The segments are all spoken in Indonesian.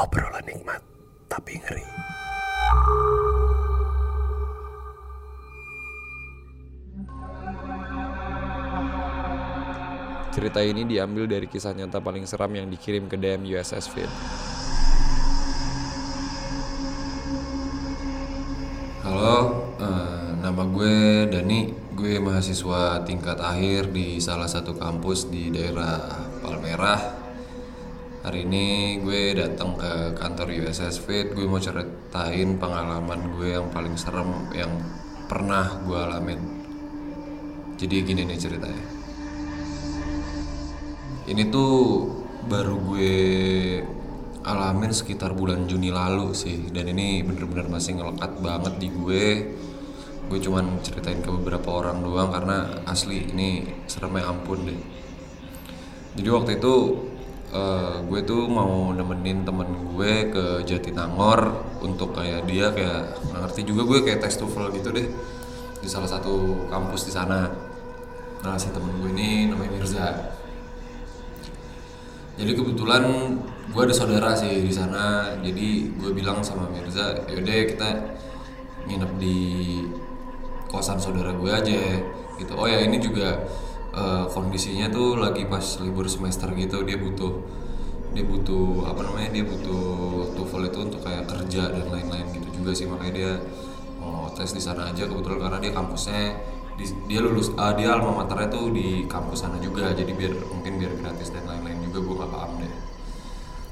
Obrolan nikmat tapi ngeri. Cerita ini diambil dari kisah nyata paling seram yang dikirim ke DM USS Fit. Halo, eh, nama gue Dani. Gue mahasiswa tingkat akhir di salah satu kampus di daerah Palmerah. Hari ini gue datang ke kantor USS Fit. Gue mau ceritain pengalaman gue yang paling serem yang pernah gue alamin. Jadi gini nih ceritanya. Ini tuh baru gue alamin sekitar bulan Juni lalu sih dan ini bener-bener masih ngelekat banget di gue gue cuman ceritain ke beberapa orang doang karena asli ini seremnya ampun deh jadi waktu itu eh, gue tuh mau nemenin temen gue ke Jatinangor untuk kayak dia kayak ngerti juga gue kayak tes TOEFL gitu deh di salah satu kampus di sana. Nah si temen gue ini namanya Mirza. Jadi kebetulan gue ada saudara sih di sana jadi gue bilang sama Mirza yaudah kita nginep di kosan saudara gue aja gitu. Oh ya ini juga eh, kondisinya tuh lagi pas libur semester gitu dia butuh dia butuh apa namanya dia butuh TOEFL itu untuk kayak kerja dan lain-lain gitu juga sih. Makanya dia mau tes di sana aja kebetulan karena dia kampusnya di- dia lulus ah, dia alma maternya tuh di kampus sana juga. Jadi biar mungkin biar gratis dan lain-lain juga gue gak paham deh.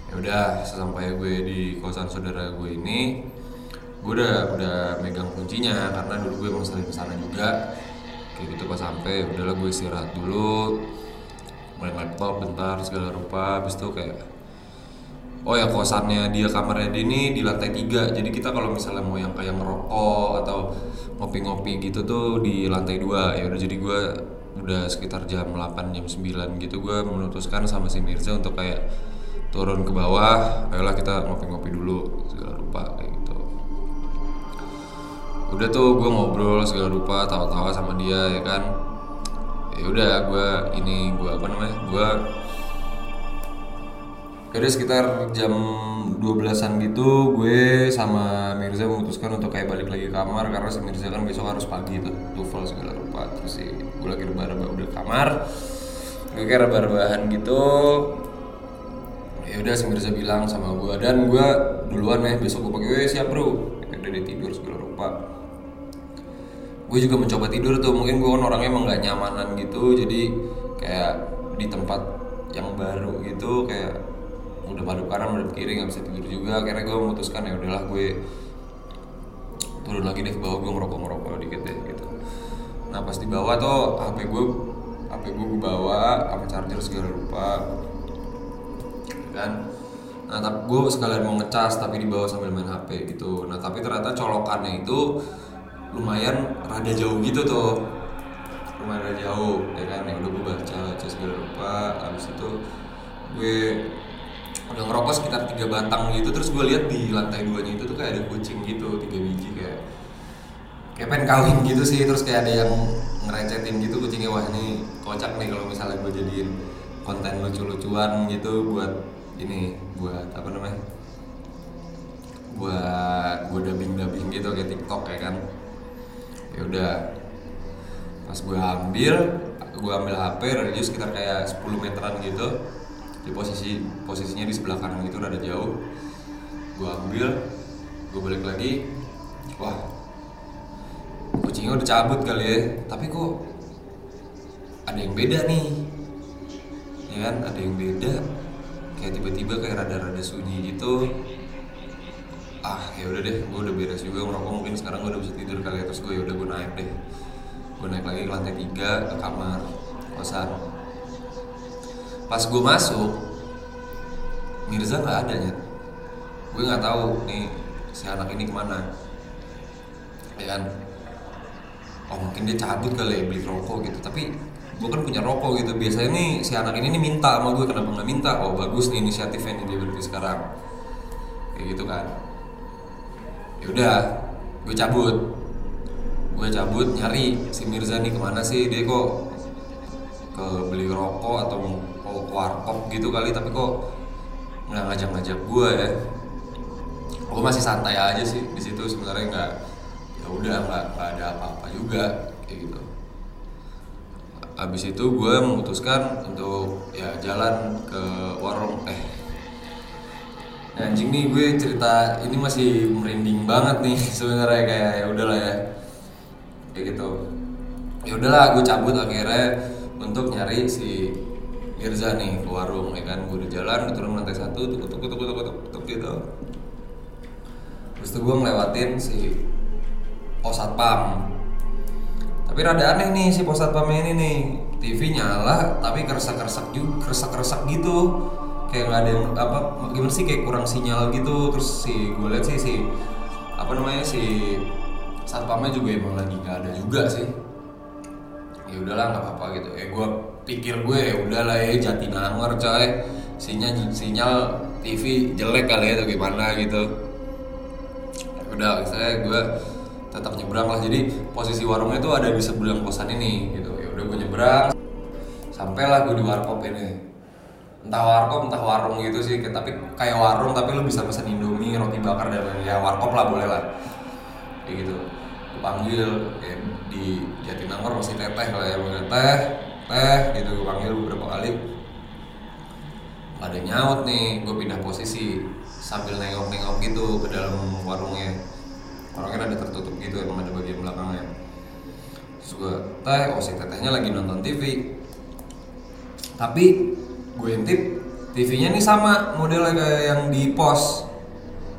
Ya udah sampai gue di kosan saudara gue ini gue udah udah megang kuncinya karena dulu gue emang sering ke sana juga kayak gitu pas sampai udahlah gue istirahat dulu main laptop bentar segala rupa. Habis itu kayak oh ya kosannya dia kamarnya dia ini di lantai tiga. Jadi kita kalau misalnya mau yang kayak ngerokok atau ngopi-ngopi gitu tuh di lantai dua. Ya udah jadi gue udah sekitar jam 8 jam 9 gitu gue memutuskan sama si Mirza untuk kayak turun ke bawah ayolah kita ngopi-ngopi dulu segala rupa kayak gitu udah tuh gue ngobrol segala rupa tawa-tawa sama dia ya kan? Ya udah gue ini gue apa namanya? Gue Kayaknya sekitar jam 12-an gitu gue sama Mirza memutuskan untuk kayak balik lagi ke kamar karena si Mirza kan besok harus pagi tuh TOEFL segala rupa. Terus sih gue lagi rebah-rebah udah kamar gue kayak rebah-rebahan gitu. Ya udah si Mirza bilang sama gue dan gue duluan ya besok gue pakai "Weh, siap bro. Ya udah dia tidur segala rupa gue juga mencoba tidur tuh mungkin gue kan orangnya emang gak nyamanan gitu jadi kayak di tempat yang baru gitu kayak udah madep kanan madep kiri nggak bisa tidur juga. Akhirnya gue memutuskan ya udahlah gue turun lagi deh ke bawah gue ngerokok ngerokok dikit deh gitu. Nah pas di bawah tuh hp gue hp gue gue bawa sama charger segala rupa kan. Nah tapi gue sekalian mau ngecas tapi dibawa sambil main hp gitu. Nah tapi ternyata colokannya itu lumayan rada jauh gitu tuh. Lumayan rada jauh ya kan? Ya udah gue baca baca segala rupa. Abis itu gue udah ngerokok sekitar tiga batang gitu. Terus gue lihat di lantai duanya itu tuh kayak ada kucing gitu tiga biji kayak kayak pengen kawin gitu sih. Terus kayak ada yang ngerecetin gitu kucingnya wah ini kocak nih kalau misalnya gue jadiin konten lucu-lucuan gitu buat ini buat apa namanya? Buat gue dubbing dubbing gitu kayak TikTok ya kan ya udah. Pas gue ambil gue ambil HP radio sekitar kayak 10 meteran gitu. Di posisi posisinya di sebelah kanan gitu rada jauh. Gue ambil gue balik lagi. Wah. Kucingnya udah cabut kali ya. Tapi kok ada yang beda nih? Ya kan? Ada yang beda. Kayak tiba-tiba kayak rada-rada sunyi gitu ah ya udah deh gue udah beres juga ngerokok mungkin sekarang gue udah bisa tidur kali ya terus gue ya udah gue naik deh. Gue naik lagi ke lantai tiga ke kamar kosan. Pas gue masuk Mirza nggak ada nyet. Gue nggak tahu nih si anak ini ke mana. Ya kan? Oh mungkin dia cabut kali ya beli rokok gitu. Tapi gue kan punya rokok gitu. Biasanya nih si anak ini nih minta sama gue kenapa nggak minta? Oh bagus nih inisiatifnya nih dia berarti sekarang. Kayak gitu kan ya udah gue cabut. Gue cabut nyari si Mirza nih ke mana sih? Dia kok ke beli rokok atau mau ke warkop gitu kali tapi kok nggak ngajak-ngajak gue ya. Gue masih santai aja sih di situ sebenarnya nggak ya udah nggak ada apa-apa juga kayak gitu. Abis itu gue memutuskan untuk ya jalan ke warung eh anjing nih gue cerita ini masih merinding banget nih sebenarnya kayak ya udahlah ya. Kayak gitu. Ya udahlah gue cabut akhirnya untuk nyari si Mirza nih ke warung ya kan. Gue udah jalan udah turun lantai satu tuk tuk tuk tuk tuk tuk gitu. Terus tuh gue ngelewatin si pos satpam tapi rada aneh nih si pos satpamnya ini nih. TV nyala tapi keresak-keresak juga keresak-keresak gitu kayak nggak ada yang apa gimana sih kayak kurang sinyal gitu. Terus si gue lihat sih si apa namanya si satpamnya juga emang lagi nggak ada juga sih. Ya udahlah nggak apa-apa gitu. Ya gue pikir gue ya udahlah ya Jatinangor coy. Sinyal sinyal TV jelek kali ya atau gimana gitu. Ya udah saya gue tetap nyebrang lah. Jadi posisi warungnya tuh ada di sebelah kosan ini gitu. Ya udah gue nyebrang. Sampailah gue di warkop ini entah warkop entah warung gitu sih tapi kayak warung tapi lu bisa pesan indomie roti bakar dan lain-lain. ya warkop lah boleh lah. Kayak gitu. Gue panggil kayak di Jatinangor masih teteh lah ya manggil teh teh gitu gue panggil beberapa kali. Ada nyaut nih gue pindah posisi sambil nengok-nengok gitu ke dalam warungnya. Warungnya ada tertutup gitu emang ada bagian belakangnya. Terus gue teh oh si tetehnya lagi nonton TV tapi gue intip TV-nya nih sama modelnya kayak yang di pos.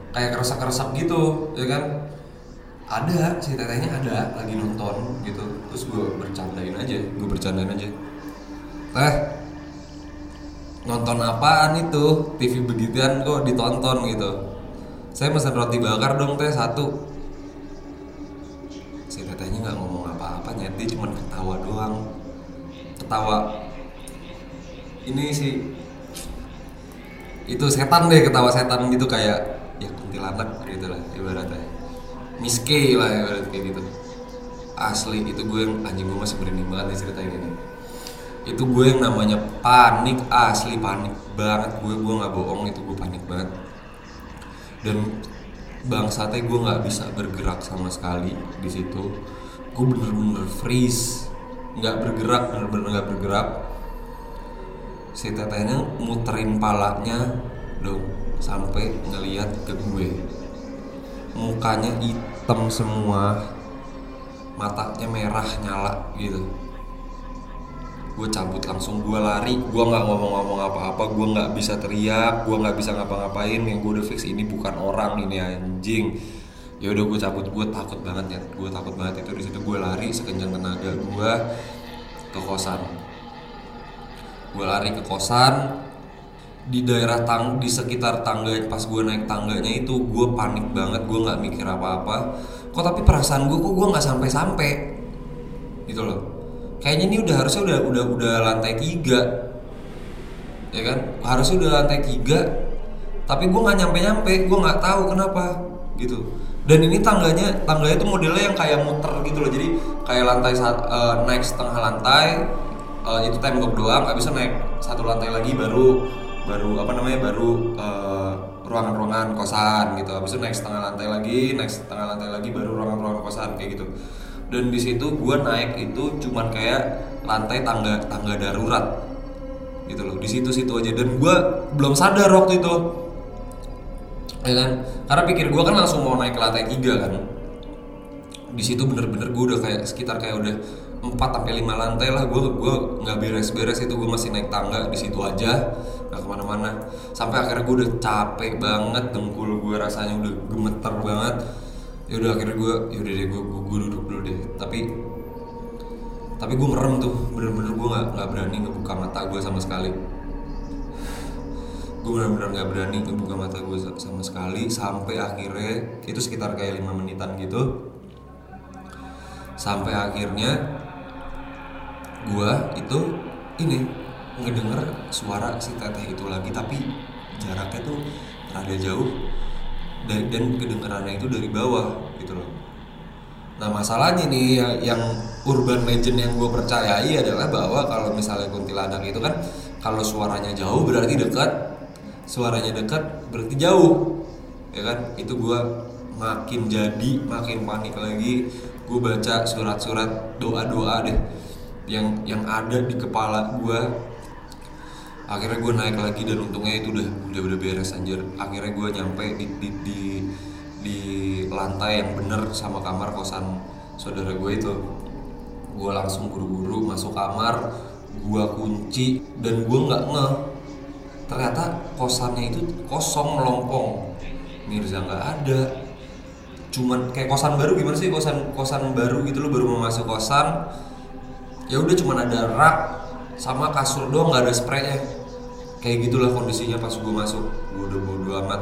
Kayak keresak-keresak gitu ya kan? Ada si tetehnya ada lagi nonton gitu. Terus gue bercandain aja gue bercandain aja. Teh nonton apaan itu? TV begituan kok ditonton gitu. Saya pesan roti bakar dong teh satu. Si tetehnya nggak ngomong apa-apa nyet dia cuma ketawa doang. Ketawa ini sih itu setan deh ketawa setan gitu kayak ya kuntilanak gitu lah ibaratnya. Miske lah ibarat kayak gitu. Asli itu gue yang anjing gue masih merinding banget nih cerita ini. Itu gue yang namanya panik asli panik banget. Gue gue nggak bohong itu gue panik banget. Dan bangsatnya gue nggak bisa bergerak sama sekali di situ. Gue bener-bener freeze. Nggak bergerak bener-bener nggak bergerak si tetehnya muterin palanya dong sampai ngeliat ke gue. Mukanya hitam semua matanya merah nyala gitu. Gue cabut langsung gue lari gue nggak ngomong-ngomong apa-apa gue nggak bisa teriak gue nggak bisa ngapa-ngapain. Yang gue udah fix ini bukan orang ini anjing. Ya udah gue cabut gue takut banget ya gue takut banget itu. Di situ gue lari sekencang tenaga gue ke kosan gue lari ke kosan. Di daerah tang di sekitar tangga pas gue naik tangganya itu gue panik banget. Gue nggak mikir apa-apa. Kok tapi perasaan gue kok gue nggak sampai-sampai? Gitu loh. Kayaknya ini udah harusnya udah udah udah lantai tiga. Ya kan? Harusnya udah lantai tiga. Tapi gue nggak nyampe nyampe gue nggak tahu kenapa. Gitu. Dan ini tangganya tangganya itu modelnya yang kayak muter gitu loh. Jadi kayak lantai saat naik setengah lantai eh, itu tembok doang habisnya naik satu lantai lagi baru baru apa namanya baru eh, ruangan-ruangan kosan gitu. Habis itu naik setengah lantai lagi naik setengah lantai lagi baru ruangan-ruangan kosan kayak gitu. Dan di situ gue naik itu cuman kayak lantai tangga tangga darurat gitu loh. Di situ situ aja. Dan gue belum sadar waktu itu. Ya kan? Karena pikir gue kan langsung mau naik ke lantai tiga kan. Di situ bener-bener gue udah kayak sekitar kayak udah 4 sampai lima lantai lah. Gue gue nggak beres-beres itu gue masih naik tangga di situ aja. Nggak ke mana-mana. Sampai akhirnya gue udah capek banget dengkul gue rasanya udah gemeter banget. Ya udah akhirnya gue yaudah deh gue, gue, duduk dulu deh. Tapi tapi gue merem tuh. Bener-bener gue nggak nggak berani ngebuka mata gue sama sekali. Gue benar-benar nggak berani ngebuka mata gue sama sekali. Sampai akhirnya itu sekitar kayak lima menitan gitu. Sampai akhirnya gue itu ini ngedenger suara si teteh itu lagi tapi jaraknya tuh rada jauh. Dan, dan kedengerannya itu dari bawah gitu loh. Nah masalahnya nih yang, yang urban legend yang gue percayai adalah bahwa kalau misalnya kuntilanak itu kan kalau suaranya jauh berarti dekat suaranya dekat berarti jauh ya kan? Itu gue makin jadi makin panik lagi. Gue baca surat-surat doa-doa deh yang yang ada di kepala gue akhirnya gue naik lagi dan untungnya itu udah udah udah beres anjir. Akhirnya gue nyampe di di, di di lantai yang bener sama kamar kosan saudara gue itu. Gue langsung buru-buru masuk kamar gue kunci dan gue nggak ngeh ternyata kosannya itu kosong melompong. Mirza nggak ada. Cuman kayak kosan baru gimana sih? Kosan kosan baru gitu lo baru mau masuk kosan ya udah cuman ada rak sama kasur doang nggak ada spraynya. Kayak gitulah kondisinya pas gue masuk. Gue udah bodo amat.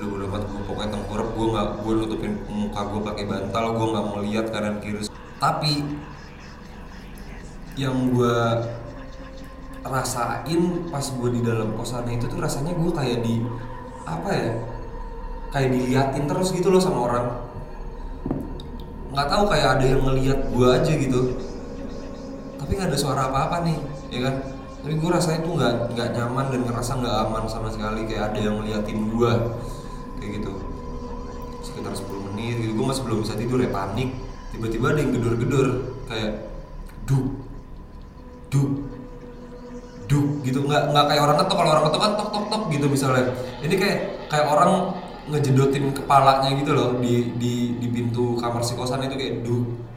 Udah bodo amat gue pokoknya tengkurap. Gue nggak gue nutupin muka gue pakai bantal gue nggak mau lihat kanan kiri. Tapi yang gue rasain pas gue di dalam kosannya itu tuh rasanya gue kayak di apa ya kayak diliatin terus gitu loh sama orang. Nggak tahu kayak ada yang ngeliat gue aja gitu tapi nggak ada suara apa-apa nih ya kan? Tapi gue rasanya tuh nggak nggak nyaman dan ngerasa nggak aman sama sekali kayak ada yang ngeliatin gue kayak gitu. Sekitar 10 menit gitu gue masih belum bisa tidur ya panik. Tiba-tiba ada yang gedor-gedor kayak duk duk duk gitu. Nggak nggak kayak orang ketok kalau orang ketok kan tok tok tok gitu misalnya. Ini kayak kayak orang ngejedotin kepalanya gitu loh di di di pintu kamar si kosan itu kayak duk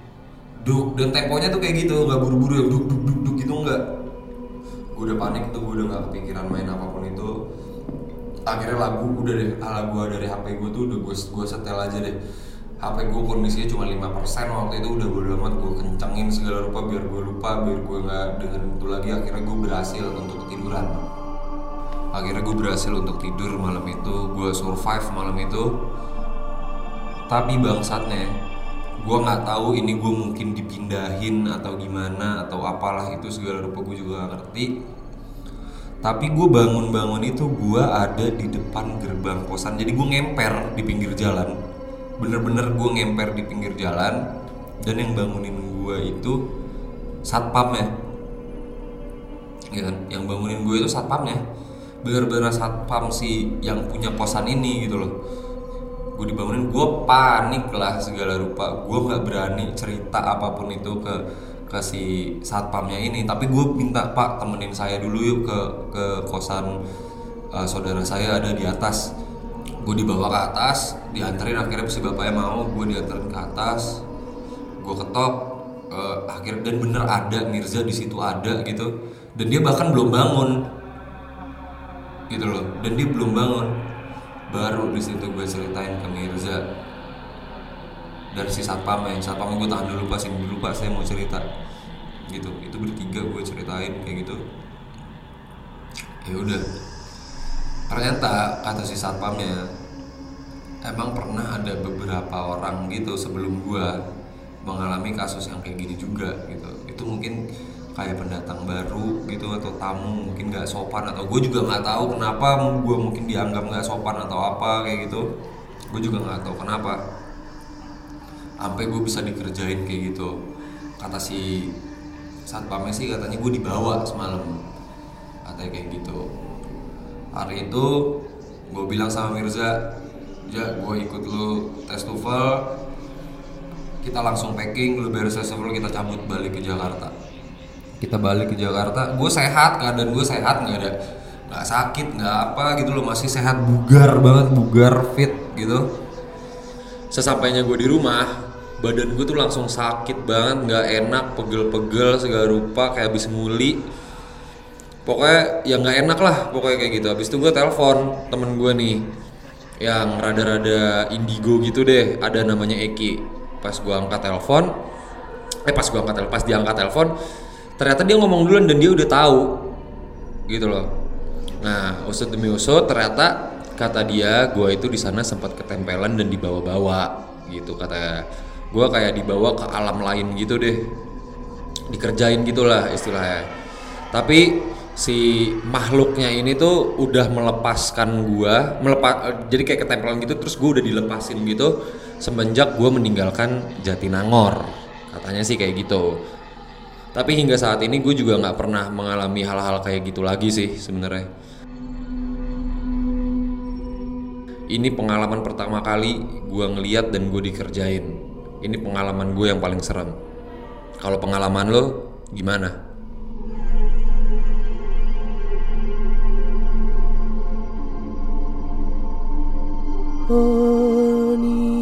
duk dan temponya tuh kayak gitu nggak buru-buru yang duk duk duk duk gitu nggak. Gue udah panik tuh gue udah nggak kepikiran main apa pun itu. Akhirnya lagu udah deh ah, lagu dari HP gue tuh udah gue gue setel aja deh. HP gue kondisinya cuma 5% waktu itu udah bodo amat gue kencengin segala rupa biar gue lupa biar gue nggak dengerin itu lagi. Akhirnya gue berhasil untuk ketiduran. Akhirnya gue berhasil untuk tidur malam itu gue survive malam itu. Tapi bangsatnya gue nggak tahu ini gue mungkin dipindahin atau gimana atau apalah itu segala rupa gue juga gak ngerti. Tapi gue bangun-bangun itu gue ada di depan gerbang kosan. Jadi gue ngemper di pinggir jalan. Bener-bener gue ngemper di pinggir jalan. Dan yang bangunin gue itu satpamnya. Ya kan? Yang bangunin gue itu satpamnya. Bener-bener satpam si yang punya kosan ini gitu loh gue dibangunin gue panik lah segala rupa. Gue nggak berani cerita apa pun itu ke ke si satpamnya ini. Tapi gue minta pak temenin saya dulu yuk ke ke kosan uh, saudara saya ada di atas. Gue dibawa ke atas dianterin akhirnya si bapaknya mau gue dianterin ke atas. Gue ketok uh, akhir dan bener ada Mirza di situ ada gitu. Dan dia bahkan belum bangun. Gitu loh dan dia belum bangun baru di situ gue ceritain ke Mirza. Dari si satpam ya satpam gue tahan dulu pas ini dulu pak saya mau cerita. Gitu itu bertiga gue ceritain kayak gitu. Ya udah. Ternyata kata si satpamnya emang pernah ada beberapa orang gitu sebelum gue mengalami kasus yang kayak gini juga gitu. Itu mungkin kayak pendatang baru gitu atau tamu mungkin nggak sopan atau gue juga nggak tahu kenapa gue mungkin dianggap nggak sopan atau apa kayak gitu. Gue juga nggak tahu kenapa. Sampai gue bisa dikerjain kayak gitu. Kata si satpamnya sih katanya gue dibawa semalam. Katanya kayak gitu. Hari itu gue bilang sama Mirza ya gue ikut lu tes TOEFL. Kita langsung packing lu beres TOEFL kita cabut balik ke Jakarta kita balik ke Jakarta gue sehat keadaan gue sehat nggak ada nggak sakit nggak apa gitu loh masih sehat bugar banget bugar fit gitu. Sesampainya gue di rumah badan gue tuh langsung sakit banget nggak enak pegel-pegel segala rupa kayak habis muli pokoknya ya nggak enak lah pokoknya kayak gitu. Habis itu gue telepon temen gue nih yang rada-rada indigo gitu deh ada namanya Eki. Pas gue angkat telepon eh pas gue angkat telepon pas dia angkat telepon ternyata dia ngomong duluan dan dia udah tahu. Gitu loh. Nah usut demi usut ternyata kata dia gue itu di sana sempat ketempelan dan dibawa-bawa gitu kata gue kayak dibawa ke alam lain gitu deh. Dikerjain gitulah istilahnya. Tapi si makhluknya ini tuh udah melepaskan gua melepas jadi kayak ketempelan gitu terus gua udah dilepasin gitu semenjak gua meninggalkan Jatinangor. Katanya sih kayak gitu tapi hingga saat ini gue juga nggak pernah mengalami hal-hal kayak gitu lagi sih sebenarnya Ini pengalaman pertama kali gue ngeliat dan gue dikerjain. Ini pengalaman gue yang paling serem. Kalau pengalaman lo gimana? Obrolan